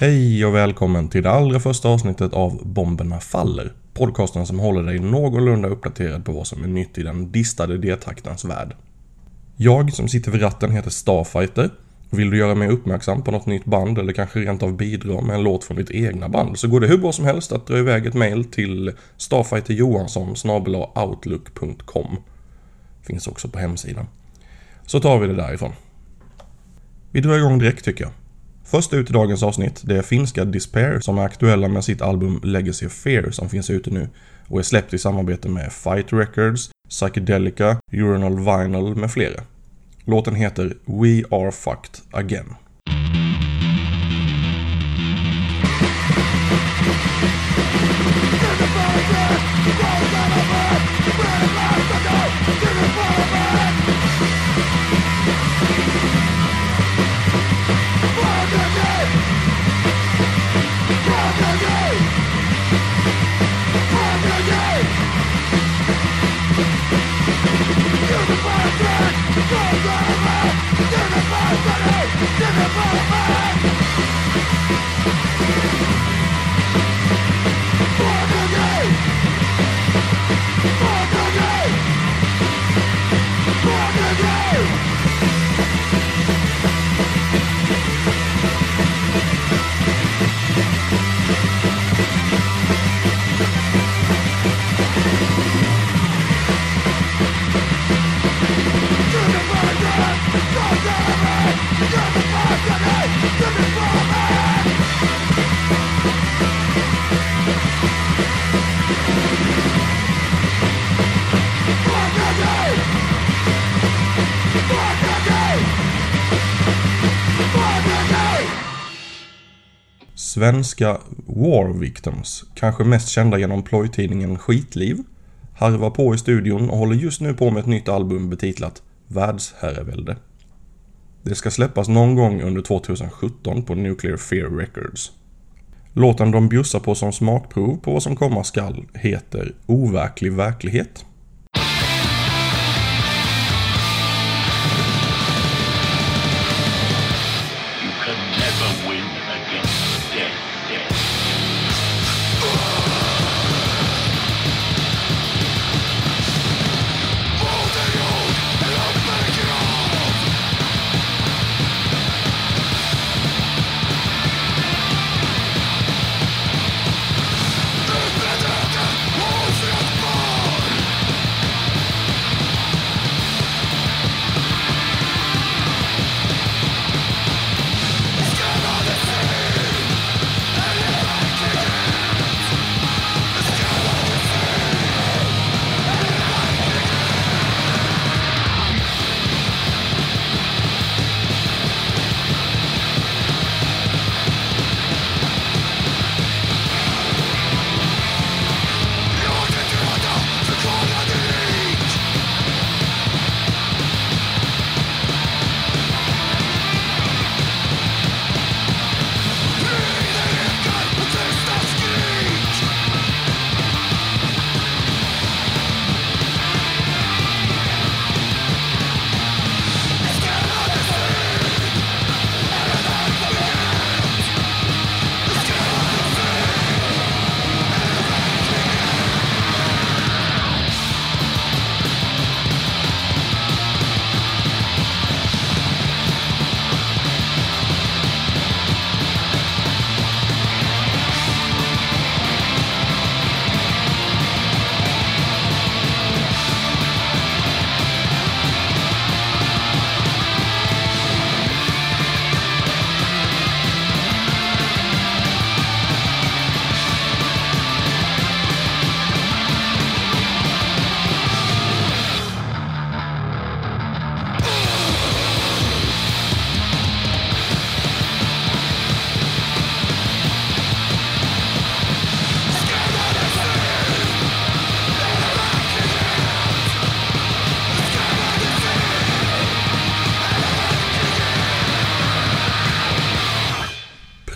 Hej och välkommen till det allra första avsnittet av Bomberna Faller. Podcasten som håller dig någorlunda uppdaterad på vad som är nytt i den distade D-taktens värld. Jag som sitter vid ratten heter Starfighter. Vill du göra mig uppmärksam på något nytt band eller kanske rent av bidra med en låt från ditt egna band så går det hur bra som helst att dra iväg ett mail till StarfighterJohansson.outlook.com Finns också på hemsidan. Så tar vi det därifrån. Vi drar igång direkt tycker jag. Först ut i dagens avsnitt, det är finska Despair som är aktuella med sitt album Legacy of Fear som finns ute nu och är släppt i samarbete med Fight Records, Psychedelica, Urinal Vinyl med flera. Låten heter We Are Fucked Again. Svenska War Victims, kanske mest kända genom plojtidningen Skitliv, harvar på i studion och håller just nu på med ett nytt album betitlat Världsherravälde. Det ska släppas någon gång under 2017 på Nuclear Fear Records. Låten de bjussar på som smakprov på vad som komma skall heter Overklig verklighet.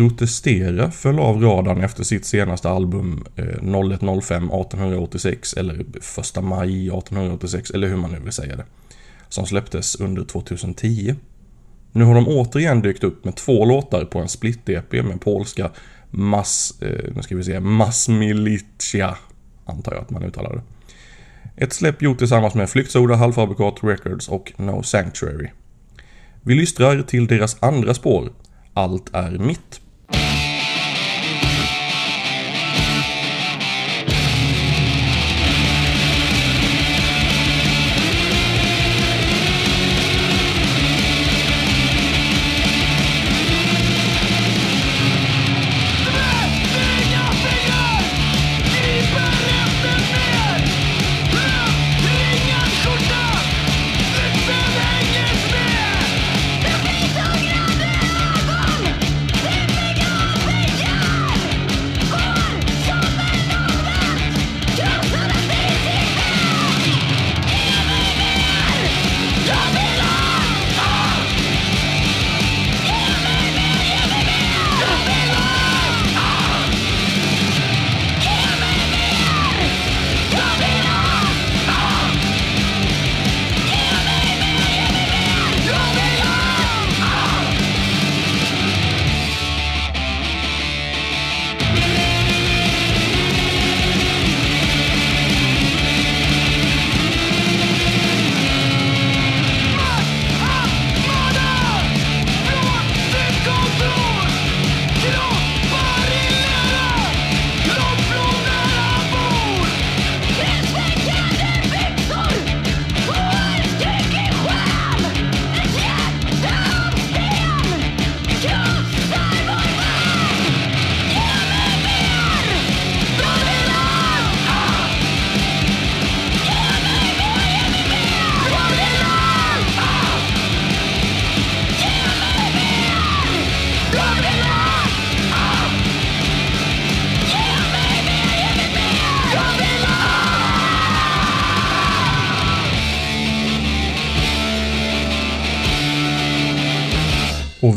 Protestera föll av radarn efter sitt senaste album eh, 0105 1886 eller 1 maj 1886 eller hur man nu vill säga det. Som släpptes under 2010. Nu har de återigen dykt upp med två låtar på en split-EP med polska Mass, eh, nu ska vi se, massmilitia. Antar jag att man uttalar det. Ett släpp gjort tillsammans med Flyktsoda, Halvfabrikat Records och No Sanctuary. Vi lystrar till deras andra spår, Allt är mitt.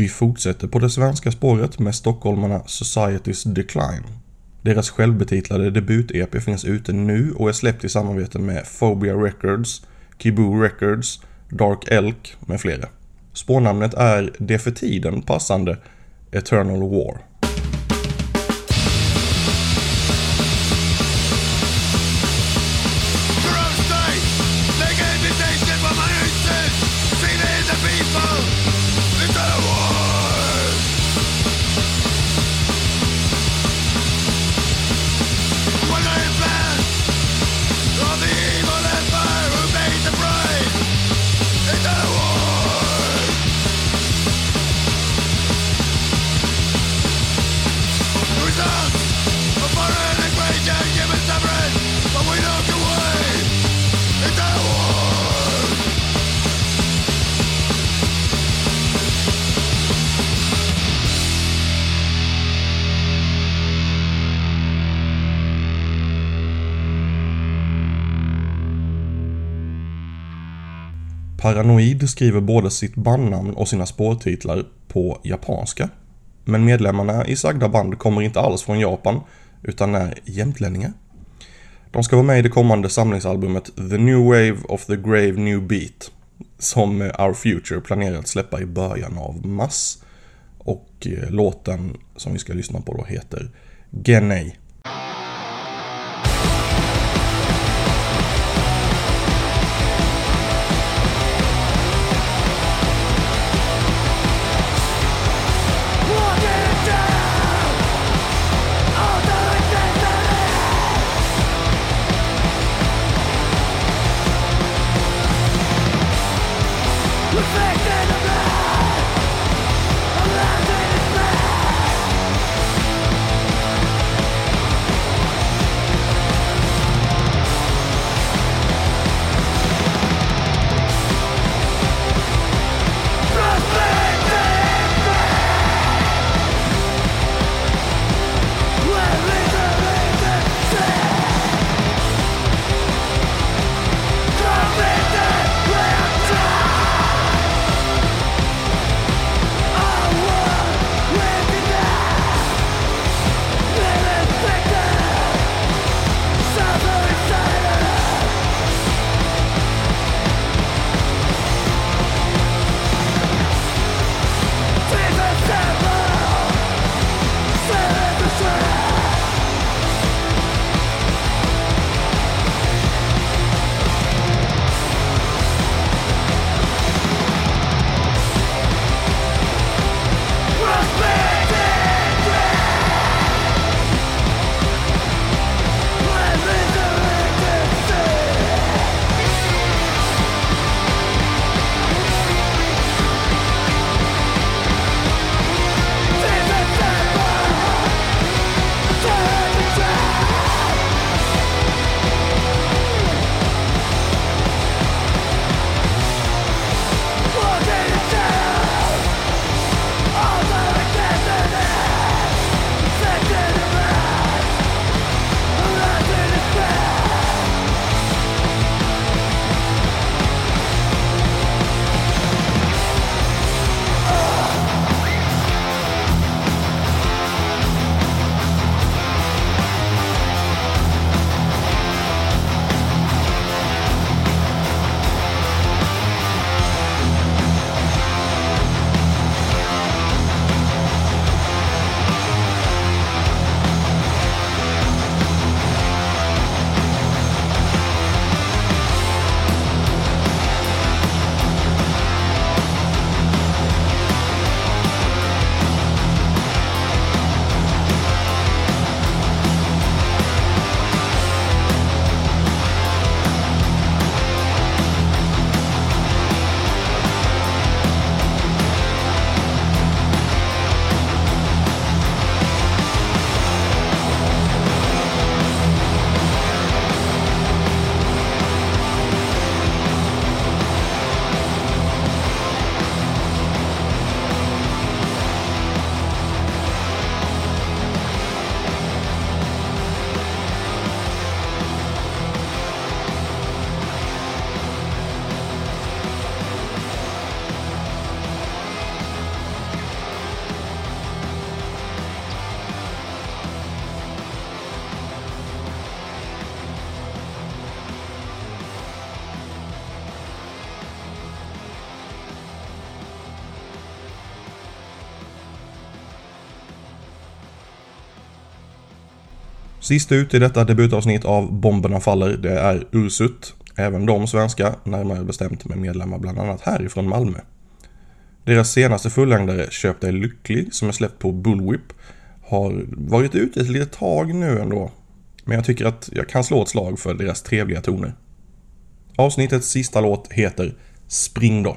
Vi fortsätter på det svenska spåret med stockholmarna Society's Decline. Deras självbetitlade debut-EP finns ute nu och är släppt i samarbete med Phobia Records, Kiboo Records, Dark Elk med flera. Spårnamnet är det för tiden passande Eternal War. Paranoid skriver både sitt bandnamn och sina spårtitlar på japanska. Men medlemmarna i sagda band kommer inte alls från Japan, utan är jämtlänningar. De ska vara med i det kommande samlingsalbumet The New Wave of the Grave New Beat, som Our Future planerar att släppa i början av mars. Och eh, låten som vi ska lyssna på då heter Genei. Sist ut i detta debutavsnitt av Bomberna Faller, det är Ursut. Även de svenska, närmare bestämt med medlemmar bland annat härifrån Malmö. Deras senaste fullängdare Köp dig lycklig, som är släppt på Bullwhip, har varit ute ett litet tag nu ändå. Men jag tycker att jag kan slå ett slag för deras trevliga toner. Avsnittets sista låt heter Spring då.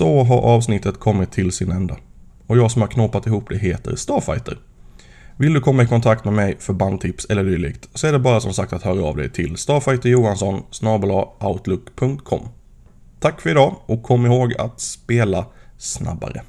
Så har avsnittet kommit till sin ända. Och jag som har knåpat ihop det heter Starfighter. Vill du komma i kontakt med mig för bandtips eller dylikt så är det bara som sagt att höra av dig till starfighterjohansson outlook.com. Tack för idag och kom ihåg att spela snabbare.